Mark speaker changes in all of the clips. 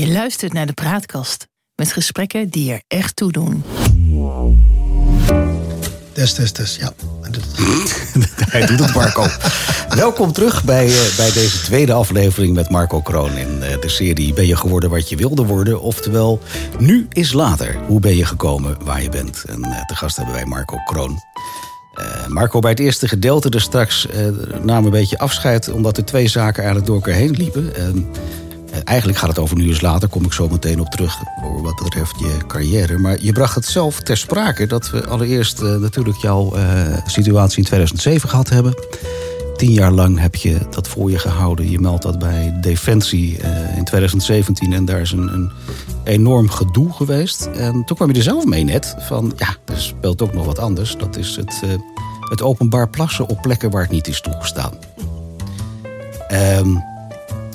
Speaker 1: Je luistert naar de Praatkast met gesprekken die er echt toe doen.
Speaker 2: Test, test, test. Ja.
Speaker 3: Hij doet het, Marco. Welkom terug bij, uh, bij deze tweede aflevering met Marco Kroon in uh, de serie Ben je geworden wat je wilde worden? Oftewel, nu is later. Hoe ben je gekomen waar je bent? En uh, te gast hebben wij Marco Kroon. Marco, bij het eerste gedeelte dus straks namen een beetje afscheid... omdat er twee zaken eigenlijk door elkaar heen liepen. Eigenlijk gaat het over nu eens later, kom ik zo meteen op terug voor wat betreft je carrière. Maar je bracht het zelf ter sprake dat we allereerst uh, natuurlijk jouw uh, situatie in 2007 gehad hebben. Tien jaar lang heb je dat voor je gehouden. Je meldt dat bij Defensie in 2017 en daar is een, een, enorm gedoe geweest. En toen kwam je er zelf mee net van, ja, er speelt ook nog wat anders. Dat is het, het openbaar plassen op plekken waar het niet is toegestaan. Um,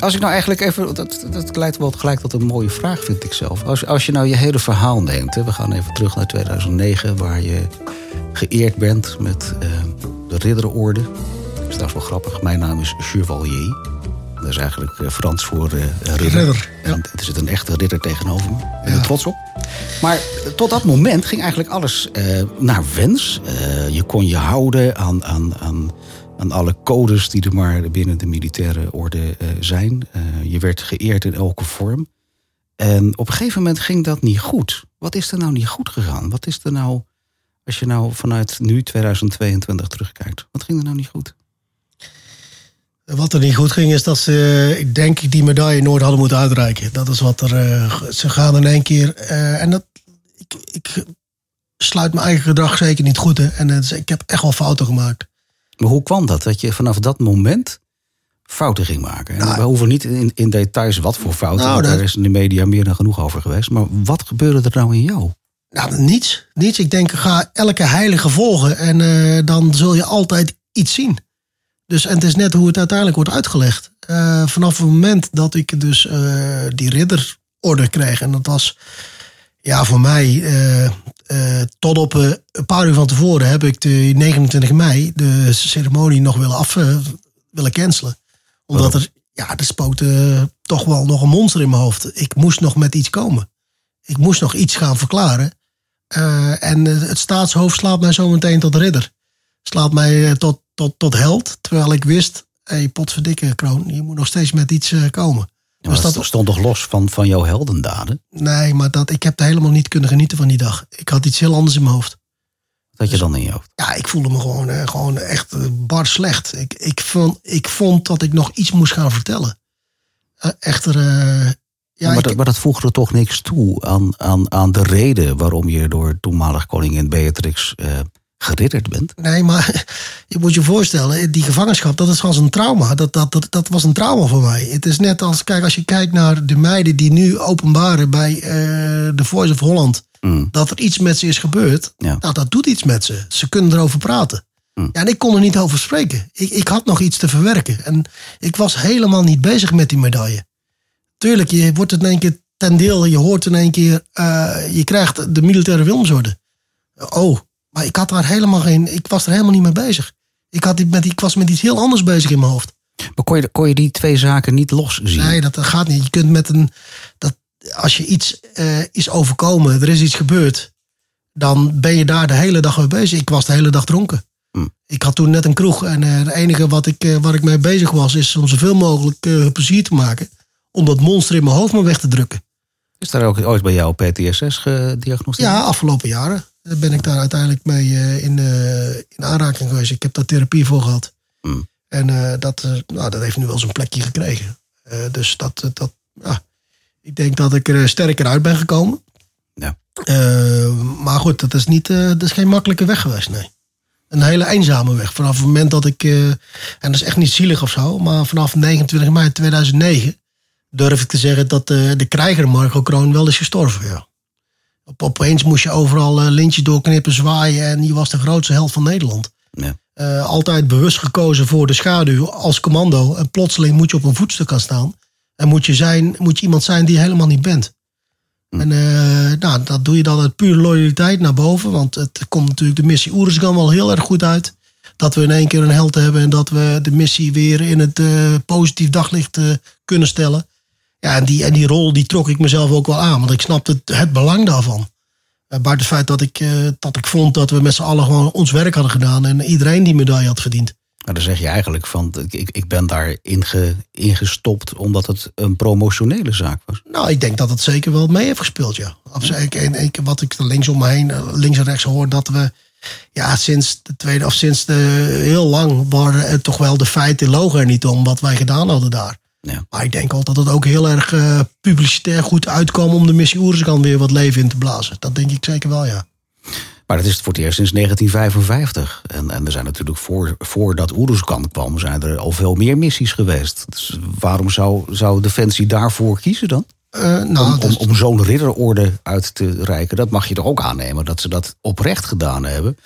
Speaker 3: als ik nou eigenlijk even. Dat, dat leidt wel gelijk tot een mooie vraag, vind ik zelf. Als, als je nou je hele verhaal neemt. Hè, we gaan even terug naar 2009, waar je geëerd bent met uh, de Ridderorde. Dat is trouwens wel grappig. Mijn naam is Chevalier. Dat is eigenlijk uh, Frans voor uh, ridder. ridder ja. En er zit een echte ridder tegenover me. Ik ben er trots op. Maar tot dat moment ging eigenlijk alles naar wens. je kon je houden aan. aan, aan aan alle codes die er maar binnen de militaire orde uh, zijn. Uh, je werd geëerd in elke vorm. En op een gegeven moment ging dat niet goed. Wat is er nou niet goed gegaan? Wat is er nou, als je nou vanuit nu 2022 terugkijkt, wat ging er nou niet goed?
Speaker 2: Wat er niet goed ging is dat ze, ik denk, die medaille nooit hadden moeten uitreiken. Dat is wat er, uh, ze gaan in één keer. en dat, ik, ik sluit mijn eigen gedrag zeker niet goed. Hè. En ik heb echt wel fouten gemaakt.
Speaker 3: Maar hoe kwam dat? Dat je vanaf dat moment fouten ging maken. Nou, we hoeven niet in, in, details wat voor fouten. Nou, daar is in de media meer dan genoeg over geweest. Maar wat gebeurde er nou in jou?
Speaker 2: Nou, niets. Niets. Ik denk, ga elke heilige volgen. En uh, dan zul je altijd iets zien. Dus, en het is net hoe het uiteindelijk wordt uitgelegd. Uh, vanaf het moment dat ik dus uh, die ridderorde kreeg. En dat was ja, voor mij uh, tot op uh, een paar uur van tevoren heb ik de 29 mei de ceremonie nog willen af uh, willen cancelen. Omdat er, ja, er spookte toch wel nog een monster in mijn hoofd. Ik moest nog met iets komen. Ik moest nog iets gaan verklaren. en het staatshoofd slaat mij zo meteen tot ridder. Slaat mij tot, tot, tot held. Terwijl ik wist, hé, hey, potverdikke kroon, je moet nog steeds met iets komen.
Speaker 3: Ja, dat stond toch los van, van jouw heldendaden?
Speaker 2: Nee, maar dat, ik heb er helemaal niet kunnen genieten van die dag. Ik had iets heel anders in mijn hoofd.
Speaker 3: Wat had je dan in je hoofd?
Speaker 2: Ja, ik voelde me gewoon, eh, gewoon echt eh, bar slecht. Ik, ik, vond, ik vond dat ik nog iets moest gaan vertellen. Uh, echter, uh,
Speaker 3: ja, maar, dat, maar dat voegde toch niks toe aan, aan, aan de reden waarom je door toenmalig koningin Beatrix geridderd bent.
Speaker 2: Nee, maar je moet je voorstellen, die gevangenschap, dat is als een trauma. Dat, dat, dat, dat was een trauma voor mij. Het is net als, kijk, als je kijkt naar de meiden die nu openbaren bij uh, The Voice of Holland, mm. dat er iets met ze is gebeurd. Ja. Nou, dat doet iets met ze. Ze kunnen erover praten. Mm. Ja, en ik kon er niet over spreken. Ik, ik had nog iets te verwerken. En ik was helemaal niet bezig met die medaille. Tuurlijk, je wordt het in één keer ten deel, je hoort in één keer, uh, je krijgt de militaire Wilmsorde. Oh, maar ik had daar helemaal geen. Ik was er helemaal niet mee bezig. Ik, had met, ik was met iets heel anders bezig in mijn hoofd.
Speaker 3: Maar kon je, kon je die twee zaken niet los zien?
Speaker 2: Nee, dat gaat niet. Je kunt met een. Dat, als je iets uh, is overkomen, er is iets gebeurd. Dan ben je daar de hele dag mee bezig. Ik was de hele dag dronken. Hm. Ik had toen net een kroeg. En uh, het enige wat ik, uh, waar ik mee bezig was, is om zoveel mogelijk plezier te maken. Om dat monster in mijn hoofd maar weg te drukken.
Speaker 3: Is daar ook ooit bij jou PTSS gediagnosticeerd?
Speaker 2: Ja, afgelopen jaren ben ik daar uiteindelijk mee uh, in, uh, in aanraking geweest. Ik heb daar therapie voor gehad. Mm. En uh, dat, nou, dat heeft nu wel zijn plekje gekregen. dus dat, dat, ik denk dat ik er sterker uit ben gekomen. Ja. maar goed, dat is, niet, dat is geen makkelijke weg geweest, nee. Een hele eenzame weg. Vanaf het moment dat ik, en dat is echt niet zielig of zo, maar vanaf 29 mei 2009 durf ik te zeggen dat de krijger Marco Kroon wel is gestorven. Ja. Op, opeens moest je overal uh, lintjes doorknippen, zwaaien en je was de grootste held van Nederland. Ja. Uh, altijd bewust gekozen voor de schaduw als commando. En plotseling moet je op een voetstuk gaan staan. En moet je, zijn, moet je iemand zijn die je helemaal niet bent. Hm. En uh, nou, dat doe je dan uit pure loyaliteit naar boven. Want het komt natuurlijk de missie Oerisgan wel heel erg goed uit. Dat we in één keer een held hebben en dat we de missie weer in het positief daglicht kunnen stellen. Ja, en die, en die rol die trok ik mezelf ook wel aan. Want ik snapte het, het belang daarvan. Uh, buiten het feit dat ik, uh, dat ik vond dat we met z'n allen gewoon ons werk hadden gedaan. En iedereen die medaille had verdiend.
Speaker 3: Maar dan zeg je eigenlijk van, ik, ik ben daar inge, ingestopt omdat het een promotionele zaak was.
Speaker 2: Nou, ik denk dat het zeker wel mee heeft gespeeld, ja. Absoluut. En, wat ik links om me heen, links en rechts hoor, dat we ja, sinds de tweede of sinds de heel lang waren het toch wel de feiten logen er niet om wat wij gedaan hadden daar. Ja. Maar ik denk al dat het ook heel erg uh, publicitair goed uitkwam om de missie Oeriskan weer wat leven in te blazen. Dat denk ik zeker wel, ja.
Speaker 3: Maar dat is voor het eerst sinds 1955. En, en er zijn natuurlijk voor, voordat Oeruzkan kwam, zijn er al veel meer missies geweest. Dus waarom zou, zou Defensie daarvoor kiezen dan?
Speaker 2: Uh, nou,
Speaker 3: om, om, om zo'n ridderorde uit te reiken, dat mag je toch ook aannemen dat ze dat oprecht gedaan hebben.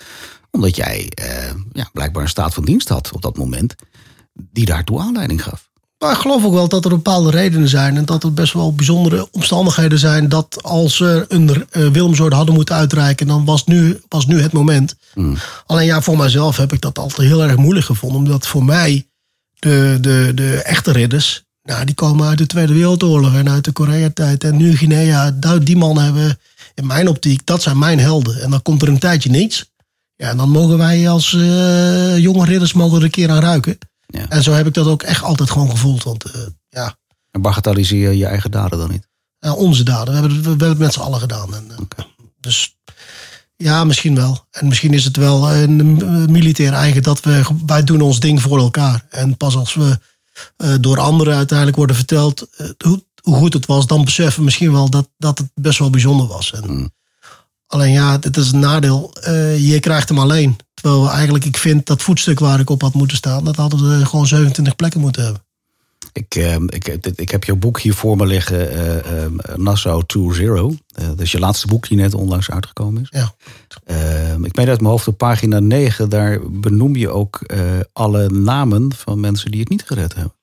Speaker 3: Omdat jij uh, ja, blijkbaar een staat van dienst had op dat moment, die daartoe aanleiding gaf.
Speaker 2: Maar ik geloof ook wel dat er bepaalde redenen zijn. En dat er best wel bijzondere omstandigheden zijn. Dat als ze een uh, Willemsoord hadden moeten uitreiken, dan was nu, was nu het moment.
Speaker 3: Hmm.
Speaker 2: Alleen ja, voor mijzelf heb ik dat altijd heel erg moeilijk gevonden. Omdat voor mij de, de, de echte ridders, nou, die komen uit de Tweede Wereldoorlog en uit de Korea-tijd. En nu Guinea, die mannen hebben in mijn optiek, dat zijn mijn helden. En dan komt er een tijdje niets. Ja, en dan mogen wij als uh, jonge ridders mogen er een keer aan ruiken.
Speaker 3: Ja.
Speaker 2: En zo heb ik dat ook echt altijd gewoon gevoeld. Want uh, ja.
Speaker 3: En bagatelliseer je eigen daden dan niet?
Speaker 2: Ja, onze daden. We hebben, het, we hebben het met z'n allen gedaan. En,
Speaker 3: okay.
Speaker 2: Dus ja, misschien wel. En misschien is het wel een militair eigen dat we, wij doen ons ding voor elkaar. En pas als we door anderen uiteindelijk worden verteld hoe, hoe, goed het was, dan beseffen we misschien wel dat, dat het best wel bijzonder was. En,
Speaker 3: mm.
Speaker 2: Alleen ja, het is een nadeel. je krijgt hem alleen. Terwijl eigenlijk, ik vind dat voetstuk waar ik op had moeten staan, dat hadden we gewoon 27 plekken moeten hebben.
Speaker 3: Ik, uh, ik, ik heb jouw boek hier voor me liggen, uh, uh, Nassau 2.0. Uh, dat is je laatste boek die net onlangs uitgekomen is.
Speaker 2: Ja.
Speaker 3: ik meen uit mijn hoofd op pagina 9, daar benoem je ook alle namen van mensen die het niet gered hebben.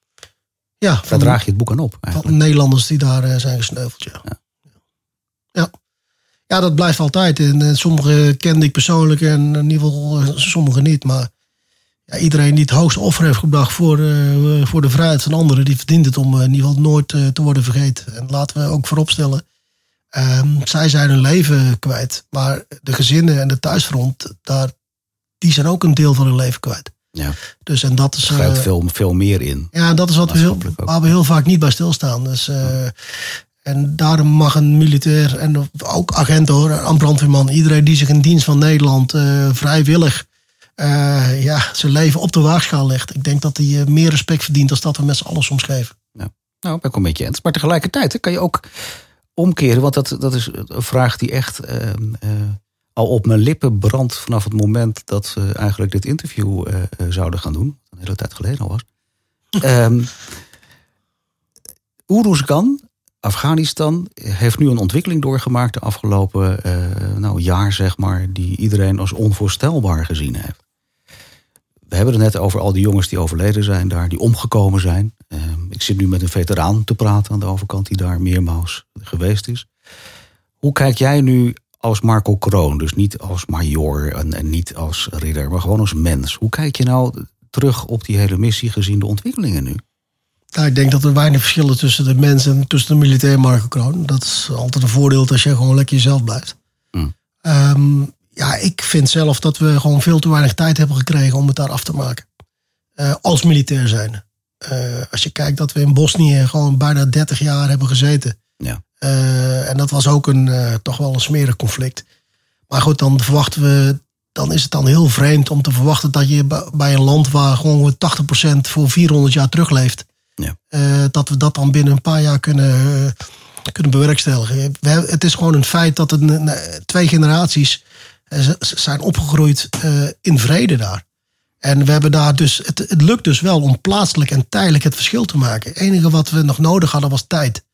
Speaker 2: Ja.
Speaker 3: Daar draag je het boek aan op. Eigenlijk.
Speaker 2: Van Nederlanders die daar zijn gesneuveld, ja.
Speaker 3: ja.
Speaker 2: ja. Ja, dat blijft altijd. En sommige kende ik persoonlijk en in ieder geval sommige niet. Maar ja, iedereen die het hoogste offer heeft gebracht voor, uh, voor de vrijheid van anderen, die verdient het om uh, in ieder geval nooit uh, te worden vergeten. En laten we ook vooropstellen, um, zij zijn hun leven kwijt. Maar de gezinnen en de thuisfront, daar, die zijn ook een deel van hun leven kwijt.
Speaker 3: Ja.
Speaker 2: Dus en dat is.
Speaker 3: Er veel, veel meer in.
Speaker 2: Ja, dat is wat we heel, waar we heel vaak niet bij stilstaan. Dus. En daarom mag een militair en ook agent hoor, een brandweerman, iedereen die zich in dienst van Nederland uh, vrijwillig uh, ja, zijn leven op de waagschaal legt. Ik denk dat hij uh, meer respect verdient dan dat we met z'n allen soms geven.
Speaker 3: Ja. Nou, ben ik een beetje eens. Maar tegelijkertijd hè, kan je ook omkeren, want dat, dat is een vraag die echt al op mijn lippen brandt vanaf het moment dat we eigenlijk dit interview zouden gaan doen. Een hele tijd geleden al was. um, Oeruzgan Afghanistan heeft nu een ontwikkeling doorgemaakt de afgelopen uh, nou, jaar, zeg maar, die iedereen als onvoorstelbaar gezien heeft. We hebben het net over al die jongens die overleden zijn daar, die omgekomen zijn. Uh, ik zit nu met een veteraan te praten aan de overkant die daar meermaals geweest is. Hoe kijk jij nu als Marco Kroon, dus niet als major en, en niet als ridder, maar gewoon als mens? Hoe kijk je nou terug op die hele missie gezien de ontwikkelingen nu?
Speaker 2: Nou, ik denk dat er weinig verschillen tussen de mens en tussen de militair Marco Kroon. Dat is altijd een voordeel als je gewoon lekker jezelf blijft.
Speaker 3: Mm.
Speaker 2: Um, ja, ik vind zelf dat we gewoon veel te weinig tijd hebben gekregen om het daar af te maken. Uh, als militair zijn. Uh, als je kijkt dat we in Bosnië gewoon bijna 30 jaar hebben gezeten.
Speaker 3: Ja.
Speaker 2: Uh, en dat was ook een, toch wel een smerig conflict. Maar goed, dan verwachten we dan is het dan heel vreemd om te verwachten dat je bij een land waar gewoon 80% voor 400 jaar terugleeft,
Speaker 3: ja.
Speaker 2: uh, dat we dat dan binnen een paar jaar kunnen, uh, kunnen bewerkstelligen. We, het is gewoon een feit dat uh, twee generaties zijn opgegroeid in vrede daar. En we hebben daar dus, het, het lukt dus wel om plaatselijk en tijdelijk het verschil te maken. Het enige wat we nog nodig hadden was tijd.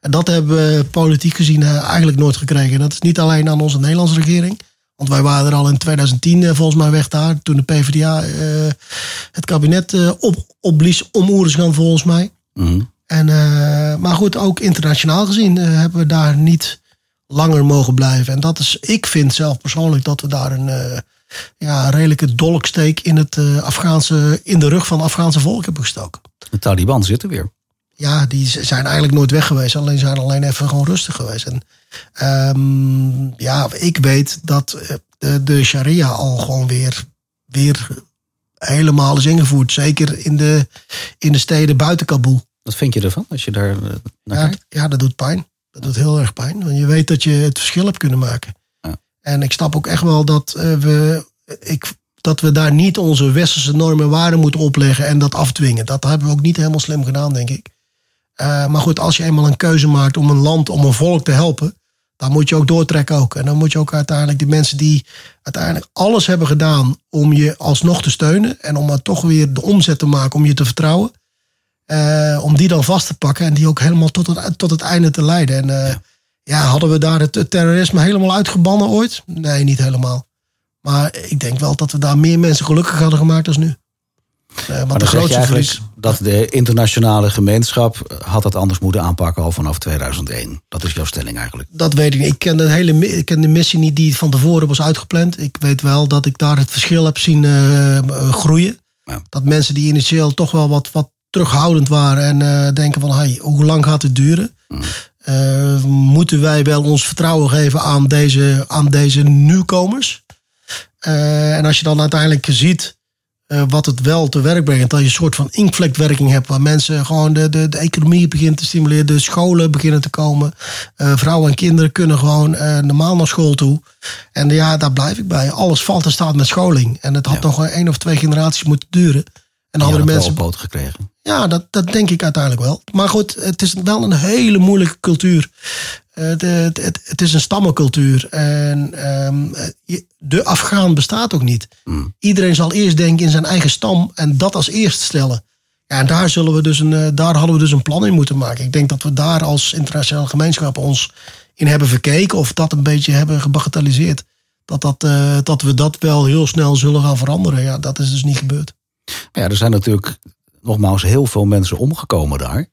Speaker 2: En dat hebben we politiek gezien eigenlijk nooit gekregen. En dat is niet alleen aan onze Nederlandse regering. Want wij waren er al in 2010 volgens mij weg daar. Toen de PvdA uh, het kabinet uh, op, opblies om Oerisgan volgens mij.
Speaker 3: Mm.
Speaker 2: En, uh, maar goed, ook internationaal gezien hebben we daar niet langer mogen blijven. En dat is, ik vind zelf persoonlijk dat we daar een ja, redelijke dolksteek in, het, Afghaanse, in de rug van het Afghaanse volk hebben gestoken.
Speaker 3: De Taliban zitten weer.
Speaker 2: Ja, die zijn eigenlijk nooit weg geweest. Alleen zijn alleen even gewoon rustig geweest. En um, ja, ik weet dat eh, de, de sharia al gewoon weer, weer helemaal is ingevoerd. Zeker in de, in de steden buiten Kabul.
Speaker 3: Wat vind je ervan als je daar eh, naar
Speaker 2: ja? Ja, dat doet pijn. Dat doet heel erg pijn. Want je weet dat je het verschil hebt kunnen maken.
Speaker 3: Ja.
Speaker 2: En ik snap ook echt wel dat uh, we. Ik, dat we daar niet onze westerse normen en waarden moeten opleggen en dat afdwingen. Dat hebben we ook niet helemaal slim gedaan, denk ik. Uh, maar goed, als je eenmaal een keuze maakt om een land, om een volk te helpen, dan moet je ook doortrekken ook. En dan moet je ook uiteindelijk die mensen die uiteindelijk alles hebben gedaan om je alsnog te steunen en om maar toch weer de omzet te maken om je te vertrouwen, uh, om die dan vast te pakken en die ook helemaal tot het, tot het einde te leiden. En uh, ja. ja. hadden we daar het terrorisme helemaal uitgebannen ooit? Nee, niet helemaal. Maar ik denk wel dat we daar meer mensen gelukkig hadden gemaakt dan nu.
Speaker 3: Uh, zeg je eigenlijk verlies... dat de internationale gemeenschap had dat anders moeten aanpakken al vanaf 2001. Dat is jouw stelling eigenlijk.
Speaker 2: Dat weet ik niet. Ik ken de, hele, ik ken de missie niet die van tevoren was uitgepland. Ik weet wel dat ik daar het verschil heb zien uh, groeien. Ja. Dat mensen die initieel toch wel wat, wat terughoudend waren en uh, denken van hey, hoe lang gaat het duren?
Speaker 3: Mm.
Speaker 2: Uh, moeten wij wel ons vertrouwen geven aan deze, aan deze nieuwkomers? En als je dan uiteindelijk ziet uh, wat het wel te werk brengt, dat je een soort van inkvlekwerking hebt, waar mensen gewoon de, de, de economie beginnen te stimuleren, de scholen beginnen te komen, vrouwen en kinderen kunnen gewoon normaal naar school toe. En ja, daar blijf ik bij. Alles valt en staat met scholing. En het had ja. nog één of twee generaties moeten duren.
Speaker 3: En andere mensen. Wel gekregen.
Speaker 2: Ja, dat, dat denk ik uiteindelijk wel. Maar goed, het is wel een hele moeilijke cultuur. De, het, het, is een stammencultuur. En um, de Afghaan bestaat ook niet.
Speaker 3: Mm.
Speaker 2: Iedereen zal eerst denken in zijn eigen stam en dat als eerst stellen. Ja, en daar, zullen we dus een, daar hadden we dus een plan in moeten maken. Ik denk dat we daar als internationale gemeenschap ons in hebben verkeken of dat een beetje hebben gebagatelliseerd. Dat, dat, uh, dat we dat wel heel snel zullen gaan veranderen. Ja, dat is dus niet gebeurd.
Speaker 3: Ja, er zijn natuurlijk nogmaals heel veel mensen omgekomen daar.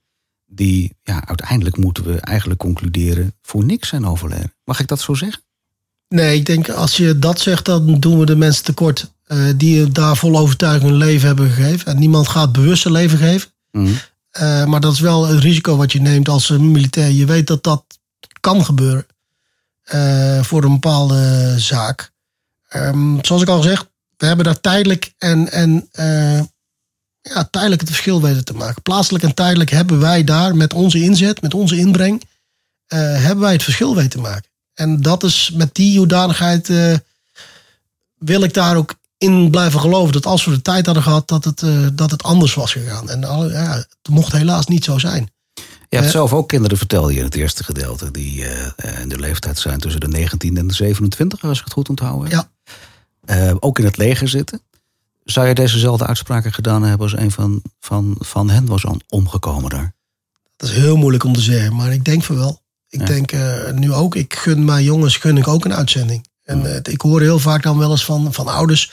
Speaker 3: Die, ja, uiteindelijk moeten we eigenlijk concluderen voor niks zijn overleden. Mag ik dat zo zeggen?
Speaker 2: Nee, ik denk als je dat zegt, dan doen we de mensen tekort. Uh, die daar vol overtuiging hun leven hebben gegeven. En niemand gaat bewust een leven geven.
Speaker 3: Mm.
Speaker 2: Uh, maar dat is wel een risico wat je neemt als militair. Je weet dat dat kan gebeuren. Uh, voor een bepaalde zaak. Um, zoals ik al gezegd, we hebben daar tijdelijk en, en uh, ja, tijdelijk het verschil weten te maken. Plaatselijk en tijdelijk hebben wij daar met onze inzet, met onze inbreng, uh, hebben wij het verschil weten te maken. En dat is met die hoedanigheid uh, wil ik daar ook in blijven geloven. Dat als we de tijd hadden gehad, dat het, dat het anders was gegaan. En ja, het mocht helaas niet zo zijn.
Speaker 3: Je hebt zelf ook kinderen, vertelde je in het eerste gedeelte, die in de leeftijd zijn tussen de 19 en de 27, als ik het goed onthoud.
Speaker 2: Ja.
Speaker 3: Uh, ook in het leger zitten. Zou je dezezelfde uitspraken gedaan hebben als een van, van, van hen was omgekomen daar?
Speaker 2: Dat is heel moeilijk om te zeggen, maar ik denk van wel. Ik ja. denk uh, nu ook, ik gun mijn jongens gun ik ook een uitzending. En uh, ik hoor heel vaak dan wel eens van, van ouders,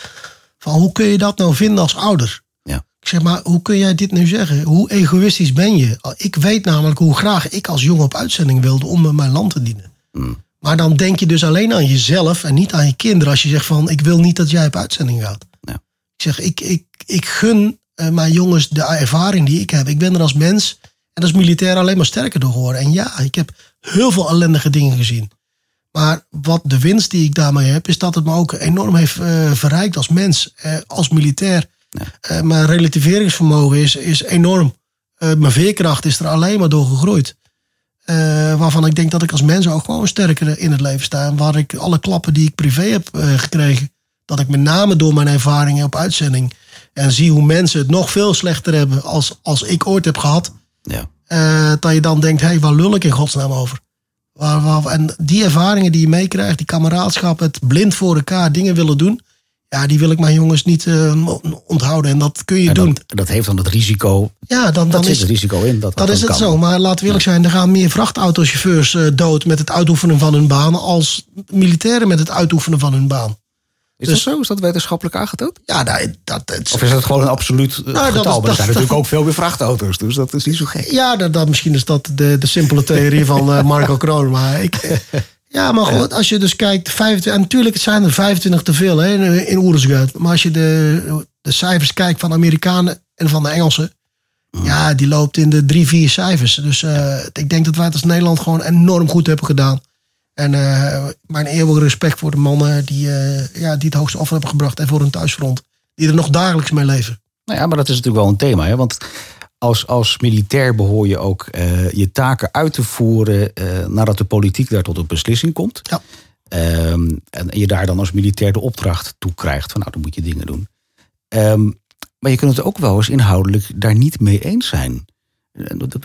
Speaker 2: van hoe kun je dat nou vinden als ouder?
Speaker 3: Ja.
Speaker 2: Ik zeg maar, hoe kun jij dit nu zeggen? Hoe egoïstisch ben je? Ik weet namelijk hoe graag ik als jongen op uitzending wilde om mijn land te dienen.
Speaker 3: Mm.
Speaker 2: Maar dan denk je dus alleen aan jezelf en niet aan je kinderen. Als je zegt van, ik wil niet dat jij op uitzending gaat.
Speaker 3: Ja.
Speaker 2: Ik zeg, ik, ik, ik gun uh, mijn jongens de ervaring die ik heb. Ik ben er als mens en als militair alleen maar sterker door geworden. En ja, ik heb heel veel ellendige dingen gezien. Maar wat de winst die ik daarmee heb, is dat het me ook enorm heeft uh, verrijkt als mens, uh, als militair.
Speaker 3: Ja.
Speaker 2: mijn relativeringsvermogen is, is enorm. mijn veerkracht is er alleen maar door gegroeid. Uh, waarvan ik denk dat ik als mens ook gewoon sterker in het leven sta. En waar ik alle klappen die ik privé heb uh, gekregen, dat ik met name door mijn ervaringen op uitzending en zie hoe mensen het nog veel slechter hebben als, als ik ooit heb gehad.
Speaker 3: Ja.
Speaker 2: Uh, dat je dan denkt, hé, hey, waar lul ik in godsnaam over? Waar, waar, en die ervaringen die je meekrijgt, die kameraadschap, het blind voor elkaar dingen willen doen. Ja, die wil ik mijn jongens niet uh, onthouden. En dat kun je
Speaker 3: en
Speaker 2: doen.
Speaker 3: Dat, dat, heeft dan het risico.
Speaker 2: Ja, dan, dan
Speaker 3: dat
Speaker 2: is
Speaker 3: het risico in. Dat,
Speaker 2: dat is het
Speaker 3: kan.
Speaker 2: zo. Maar laten we eerlijk zijn, er gaan meer vrachtautochauffeurs uh, dood met het uitoefenen van hun baan. als militairen met het uitoefenen van hun baan.
Speaker 3: Is dus, dat zo? Is dat wetenschappelijk aangetoond?
Speaker 2: Ja, dat, dat, dat
Speaker 3: Of is dat gewoon een absoluut nou, getal? Dat maar er zijn natuurlijk ook veel meer vrachtauto's, dus dat is niet zo gek.
Speaker 2: Ja, dat, dat, misschien is dat de, de simpele theorie van uh, Marco Kroon. Maar ik, ja, maar goed, als je dus kijkt, 25, en natuurlijk zijn er 25 te veel hè, in, Oersguit. Maar als je de, de cijfers kijkt van de Amerikanen en van de Engelsen. Ja, die loopt in de drie, vier cijfers. Dus uh, ik denk dat wij het als Nederland gewoon enorm goed hebben gedaan. En uh, mijn eeuwige respect voor de mannen die, uh, ja, die het hoogste offer hebben gebracht. En voor hun thuisfront. Die er nog dagelijks mee leven.
Speaker 3: Nou ja, maar dat is natuurlijk wel een thema. Hè? Want als, als militair behoor je ook je taken uit te voeren nadat de politiek daar tot een beslissing komt.
Speaker 2: Ja.
Speaker 3: Um, en je daar dan als militair de opdracht toe krijgt van nou, dan moet je dingen doen. Um, maar je kunt het ook wel eens inhoudelijk daar niet mee eens zijn.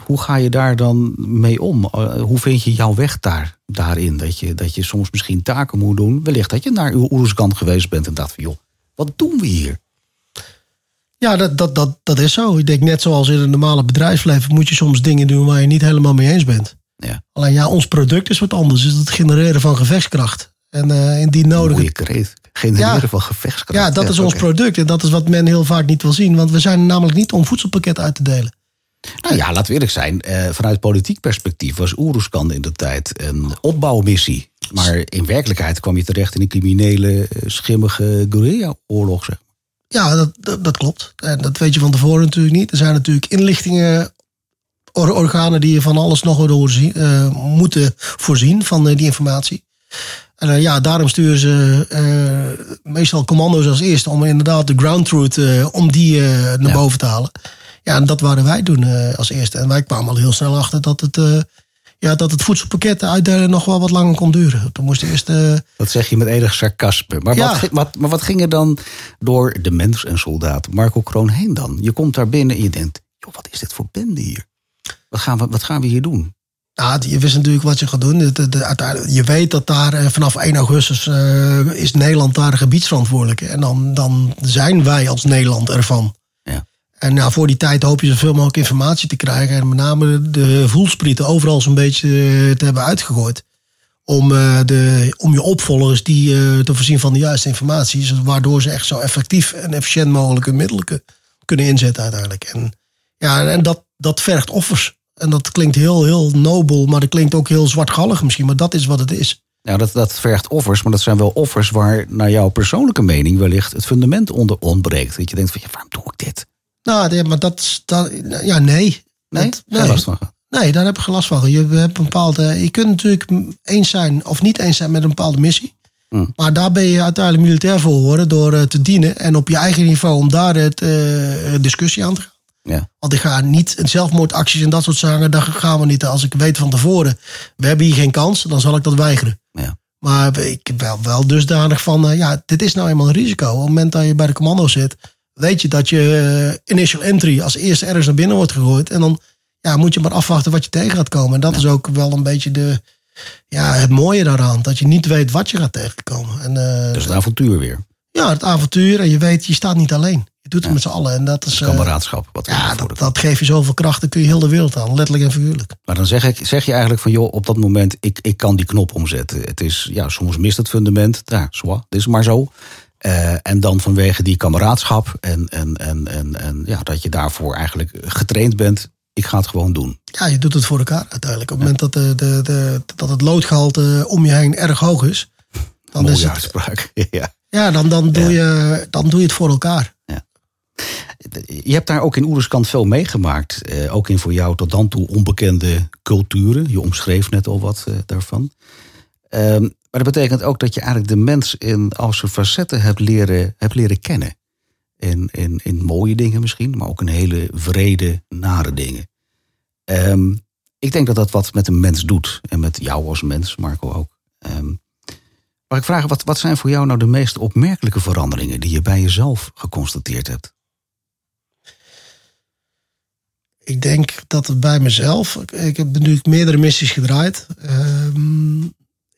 Speaker 3: Hoe ga je daar dan mee om? Eh, hoe vind je jouw weg daar, daarin? Dat je, dat je soms misschien taken moet doen. Wellicht dat je naar uw Oeruzkan geweest bent en dacht van joh, wat doen we hier?
Speaker 2: Ja, dat, dat, dat, dat is zo. Ik denk net zoals in het normale bedrijfsleven moet je soms dingen doen waar je niet helemaal mee eens bent.
Speaker 3: Ja.
Speaker 2: Alleen ja, ons product is wat anders. Is het genereren van gevechtskracht. En uh, in die nodige...
Speaker 3: Mooie kreet. Genereren ja, van gevechtskracht.
Speaker 2: Ja, dat is ons product. En dat is wat men heel vaak niet wil zien. Want we zijn namelijk niet om voedselpakket uit te delen.
Speaker 3: Nou ja, laat we eerlijk zijn. Eh, vanuit politiek perspectief was Oeruzkan in de tijd een opbouwmissie. Maar in werkelijkheid kwam je terecht in een criminele, eh, schimmige guerrilla-oorlog. Zeg.
Speaker 2: Ja, dat, dat, dat, klopt. En dat weet je van tevoren natuurlijk niet. Er zijn natuurlijk inlichtingen, organen die je van alles nog door uh, moeten voorzien van uh, die informatie. En uh, ja, daarom sturen ze meestal commando's als eerste om inderdaad de ground truth, om die naar ja. boven te halen. Ja, en dat waren wij doen als eerste. En wij kwamen al heel snel achter dat het, ja, dat het voedselpakket uitdelen nog wel wat langer kon duren. Toen moest eerst.
Speaker 3: Dat zeg je met enig sarcasme. Maar, ja. wat, wat, maar wat ging er dan door de mens en soldaat Marco Kroon heen dan? Je komt daar binnen en je denkt, joh, wat is dit voor bende hier? Wat gaan we, wat gaan we hier doen?
Speaker 2: Ja, je wist natuurlijk wat je gaat doen. Je weet dat daar eh, vanaf 1 augustus uh, is Nederland daar gebiedsverantwoordelijke. En dan, dan zijn wij als Nederland ervan. En nou, voor die tijd hoop je zoveel mogelijk informatie te krijgen. En met name de voelsprieten overal zo'n beetje eh, te hebben uitgegooid. Om, de, om je opvolgers die te voorzien van de juiste informatie. Waardoor ze echt zo effectief en efficiënt mogelijk hun middelen kunnen inzetten uiteindelijk. En, ja, en dat, dat vergt offers. En dat klinkt heel, heel nobel, maar dat klinkt ook heel zwartgallig misschien. Maar dat is wat het is.
Speaker 3: Ja, dat, dat vergt offers, maar dat zijn wel offers waar naar jouw persoonlijke mening wellicht het fundament onder ontbreekt. Dat je denkt van, ja, waarom doe ik dit?
Speaker 2: Nou, maar dat, dat ja, nee.
Speaker 3: Nee?
Speaker 2: Nee.
Speaker 3: last van.
Speaker 2: Nee, daar heb ik last van. Je, hebt een bepaalde, je kunt natuurlijk eens zijn of niet eens zijn met een bepaalde missie.
Speaker 3: Hmm.
Speaker 2: Maar daar ben je uiteindelijk militair voor geworden door uh, te dienen. En op je eigen niveau om daar het uh, discussie aan te gaan.
Speaker 3: Ja.
Speaker 2: Want ik ga niet zelfmoordacties en dat soort zaken, daar gaan we niet. Als ik weet van tevoren, we hebben hier geen kans, dan zal ik dat weigeren.
Speaker 3: Ja.
Speaker 2: Maar ik wel, wel dusdanig van, uh, ja, dit is nou eenmaal een risico. Op het moment dat je bij de commando zit, weet je dat je uh, initial entry als eerste ergens naar binnen wordt gegooid. En dan ja, moet je maar afwachten wat je tegen gaat komen. En dat ja. is ook wel een beetje de, ja, het mooie daaraan. Dat je niet weet wat je gaat tegenkomen. En, uh,
Speaker 3: dus het avontuur weer.
Speaker 2: Ja, het avontuur. En je weet, je staat niet alleen. Je doet het ja. met z'n allen. En dat is.
Speaker 3: Kameraadschap. Wat
Speaker 2: ja, dat, dat geeft je zoveel kracht. Dan kun je heel de wereld aan. Letterlijk en figuurlijk.
Speaker 3: Maar dan zeg, ik, zeg je eigenlijk van, joh, op dat moment, ik, ik kan die knop omzetten. Het is, ja, soms mist het fundament. Ja, zwaar, dit is maar zo. Uh, en dan vanwege die kameraadschap en, en, en, en, en ja, dat je daarvoor eigenlijk getraind bent. Ik ga het gewoon doen.
Speaker 2: Ja, je doet het voor elkaar uiteindelijk. Op het ja. moment dat, de, de, de, dat het loodgehalte om je heen erg hoog is. Dan
Speaker 3: Mooie
Speaker 2: is het,
Speaker 3: uitspraak. ja,
Speaker 2: ja dan, dan, doe je, dan doe je het voor elkaar.
Speaker 3: Ja. Je hebt daar ook in Oereskant veel meegemaakt. Eh, ook in voor jou tot dan toe onbekende culturen. Je omschreef net al wat eh, daarvan. Um, maar dat betekent ook dat je eigenlijk de mens in al zijn facetten hebt leren, hebt leren kennen. In, in, in mooie dingen misschien, maar ook in hele vrede, nare dingen. Um, ik denk dat dat wat met een mens doet. En met jou als mens, Marco ook. Um, mag ik vragen, wat, wat zijn voor jou nou de meest opmerkelijke veranderingen die je bij jezelf geconstateerd hebt?
Speaker 2: Ik denk dat het bij mezelf. Ik heb natuurlijk meerdere missies gedraaid. Um,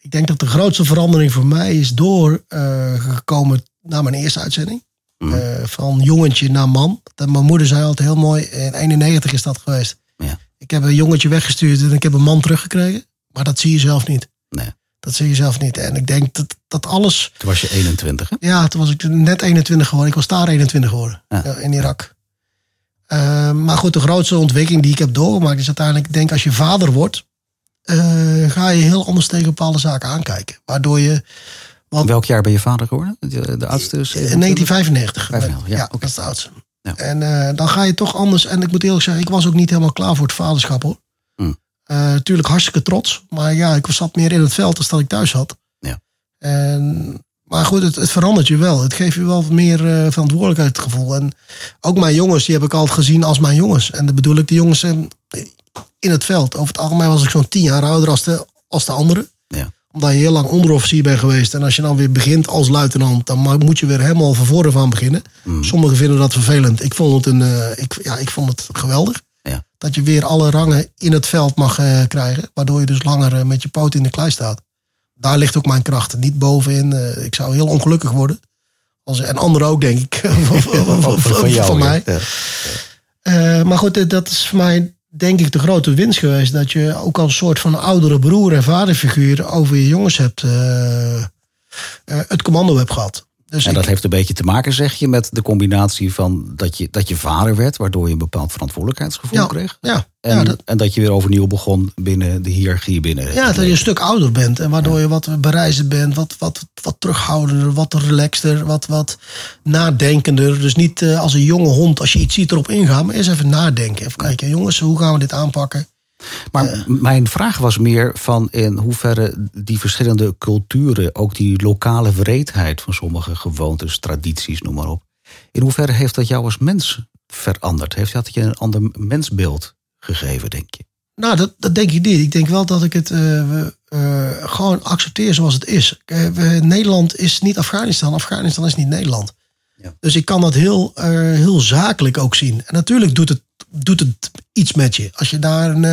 Speaker 2: ik denk dat de grootste verandering voor mij is doorgekomen uh, naar mijn eerste uitzending.
Speaker 3: Mm.
Speaker 2: Uh, van jongetje naar man. Dat mijn moeder zei altijd heel mooi. In 91 is dat geweest.
Speaker 3: Ja.
Speaker 2: Ik heb een jongetje weggestuurd en ik heb een man teruggekregen. Maar dat zie je zelf niet.
Speaker 3: Nee.
Speaker 2: Dat zie je zelf niet. En ik denk dat, dat alles.
Speaker 3: Toen was je 21, hè?
Speaker 2: Ja, toen was ik net 21 geworden. Ik was daar 21 geworden.
Speaker 3: Ja.
Speaker 2: In Irak. Uh, maar goed, de grootste ontwikkeling die ik heb doorgemaakt is uiteindelijk, ik denk als je vader wordt, uh, ga je heel anders tegen bepaalde zaken aankijken. Waardoor je.
Speaker 3: Want, Welk jaar ben je vader geworden? De, de oudste?
Speaker 2: In 1995.
Speaker 3: 95, ja,
Speaker 2: ja
Speaker 3: okay.
Speaker 2: dat is de oudste. En uh, dan ga je toch anders. En ik moet eerlijk zeggen, ik was ook niet helemaal klaar voor het vaderschap hoor.
Speaker 3: Mm.
Speaker 2: natuurlijk hartstikke trots. Maar ja, ik zat meer in het veld dan dat ik thuis had.
Speaker 3: Ja.
Speaker 2: En, maar goed, het, het verandert je wel. Het geeft je wel meer uh, verantwoordelijkheidsgevoel. En ook mijn jongens, die heb ik altijd gezien als mijn jongens. En dan bedoel ik de jongens in het veld. Over het algemeen was ik zo'n tien jaar ouder als de, als de anderen.
Speaker 3: Ja.
Speaker 2: Omdat je heel lang onderofficier bent geweest. En als je dan weer begint als luitenant, dan moet je weer helemaal van voren van beginnen.
Speaker 3: Mm.
Speaker 2: Sommigen vinden dat vervelend. Ik vond het, een, uh, ik, ja, ik vond het geweldig.
Speaker 3: Ja.
Speaker 2: Dat je weer alle rangen in het veld mag uh, krijgen. Waardoor je dus langer uh, met je poot in de klei staat. Daar ligt ook mijn kracht. Niet bovenin. ik zou heel ongelukkig worden. Als, en anderen ook, denk ik. van, van, van,
Speaker 3: jou,
Speaker 2: van mij.
Speaker 3: Ja.
Speaker 2: maar goed, dat is voor mij denk ik de grote winst geweest. Dat je ook als soort van oudere broer en vaderfiguur over je jongens hebt, uh, uh, het commando hebt gehad. Dus
Speaker 3: en dat heeft een beetje te maken, zeg je, met de combinatie van dat je, dat je vader werd, waardoor je een bepaald verantwoordelijkheidsgevoel
Speaker 2: ja,
Speaker 3: kreeg.
Speaker 2: Ja,
Speaker 3: en,
Speaker 2: ja, dat,
Speaker 3: en dat je weer overnieuw begon binnen de hiërarchie binnen.
Speaker 2: Ja, dat je een stuk ouder bent en waardoor je wat bereizen bent, wat, wat, wat terughoudender, wat relaxter, wat, wat nadenkender. Dus niet uh, als een jonge hond, als je iets ziet, erop ingaan, maar eerst even nadenken. Even kijken, jongens, hoe gaan we dit aanpakken?
Speaker 3: Maar uh, mijn vraag was meer van in hoeverre die verschillende culturen, ook die lokale wreedheid van sommige gewoontes, tradities, noem maar op. In hoeverre heeft dat jou als mens veranderd? Heeft dat je een ander mensbeeld gegeven, denk je?
Speaker 2: Nou, dat, dat denk ik niet. Ik denk wel dat ik het uh, uh, gewoon accepteer zoals het is. Nederland is niet Afghanistan, Afghanistan is niet Nederland.
Speaker 3: Ja.
Speaker 2: Dus ik kan dat heel, heel zakelijk ook zien. En natuurlijk doet het doet het iets met je. Als je daar een,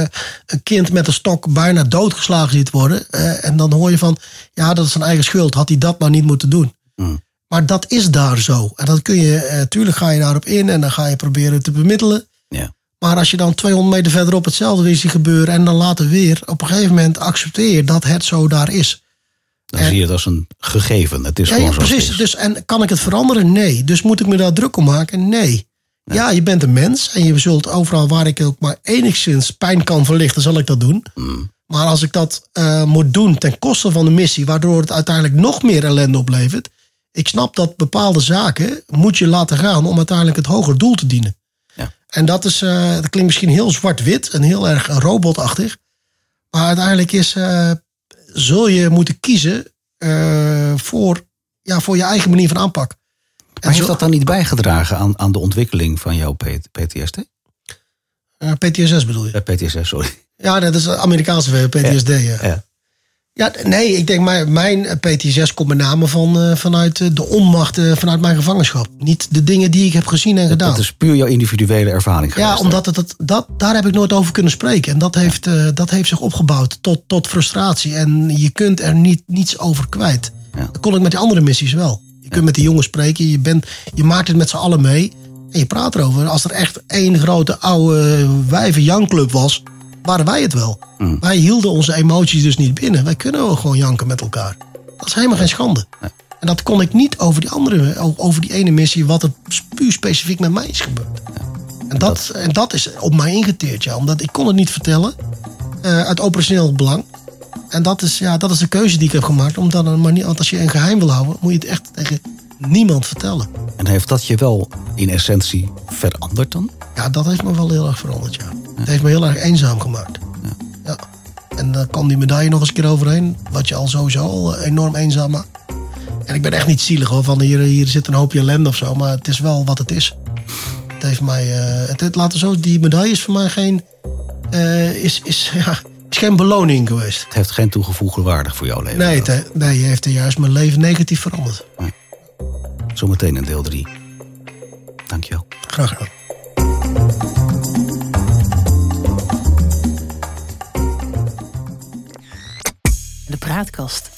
Speaker 2: een kind met een stok bijna doodgeslagen ziet worden. Uh, en dan hoor je van, ja, dat is zijn eigen schuld. Had hij dat maar niet moeten doen.
Speaker 3: Mm.
Speaker 2: Maar dat is daar zo. En dat kun je, uh, tuurlijk ga je daarop in en dan ga je proberen te bemiddelen.
Speaker 3: Ja.
Speaker 2: Maar als je dan 200 meter verderop hetzelfde weer ziet gebeuren. en dan later weer, op een gegeven moment accepteer je dat het zo daar is.
Speaker 3: Dan en, zie je het als een gegeven. Het is
Speaker 2: ja,
Speaker 3: gewoon
Speaker 2: ja, precies.
Speaker 3: Is.
Speaker 2: Dus, en kan ik het veranderen? Nee. Dus moet ik me daar druk om maken? Nee. Ja. je bent een mens en je zult overal waar ik ook maar enigszins pijn kan verlichten, zal ik dat doen.
Speaker 3: Mm.
Speaker 2: Maar als ik dat uh, moet doen ten koste van de missie, waardoor het uiteindelijk nog meer ellende oplevert. Ik snap dat bepaalde zaken moet je laten gaan om uiteindelijk het hoger doel te dienen.
Speaker 3: Ja.
Speaker 2: En dat, is, uh, dat klinkt misschien heel zwart-wit en heel erg robotachtig. Maar uiteindelijk is, uh, zul je moeten kiezen voor, ja, voor je eigen manier van aanpak.
Speaker 3: Maar heeft dat dan niet bijgedragen aan, aan de ontwikkeling van jouw PTSD?
Speaker 2: Uh, PTSS bedoel je?
Speaker 3: Ja, PTSS, sorry.
Speaker 2: Ja, dat is Amerikaanse PTSD. Ja.
Speaker 3: Ja.
Speaker 2: ja. nee, ik denk mijn, mijn PTSS komt met name van, vanuit de onmacht vanuit mijn gevangenschap. Niet de dingen die ik heb gezien en gedaan.
Speaker 3: Dat is puur jouw individuele ervaring geweest.
Speaker 2: Ja, omdat het, het, dat, daar heb ik nooit over kunnen spreken. En dat heeft, dat heeft zich opgebouwd tot, tot frustratie. En je kunt er niet, niets over kwijt.
Speaker 3: Ja.
Speaker 2: Dat kon ik met die andere missies wel. Je kunt met die jongens spreken, je, bent, je maakt het met z'n allen mee. En je praat erover. Als er echt één grote oude wijven-jankclub was, waren wij het wel.
Speaker 3: Mm.
Speaker 2: Wij hielden onze emoties dus niet binnen. Wij kunnen wel gewoon janken met elkaar. Dat is helemaal geen schande.
Speaker 3: Nee.
Speaker 2: En dat kon ik niet over die andere, over die ene missie, wat er puur specifiek met mij is gebeurd.
Speaker 3: Ja.
Speaker 2: En, dat, en dat is op mij ingeteerd, ja. Omdat ik kon het niet vertellen. Uh, uit operationeel belang. En dat is, ja, dat is de keuze die ik heb gemaakt. Omdat een manier, want als je een geheim wil houden, moet je het echt tegen niemand vertellen.
Speaker 3: En heeft dat je wel in essentie veranderd dan?
Speaker 2: Ja, dat heeft me wel heel erg veranderd, ja. Het heeft me heel erg eenzaam gemaakt.
Speaker 3: Ja.
Speaker 2: ja. En dan kwam die medaille nog eens een keer overheen. Wat je al sowieso al enorm eenzaam maakt. En ik ben echt niet zielig hoor, van hier, hier zit een hoopje ellende of zo. Maar het is wel wat het is. Het heeft mij, uh, het, het, laten zo, die medaille is voor mij geen, uh, is, is, ja, is geen beloning geweest.
Speaker 3: Het heeft geen toegevoegde waarde voor jouw leven.
Speaker 2: Nee, het, nee, heeft er juist mijn leven negatief veranderd.
Speaker 3: Nee. Zometeen in deel 3. Dankjewel.
Speaker 2: Graag gedaan.
Speaker 1: De praatkast.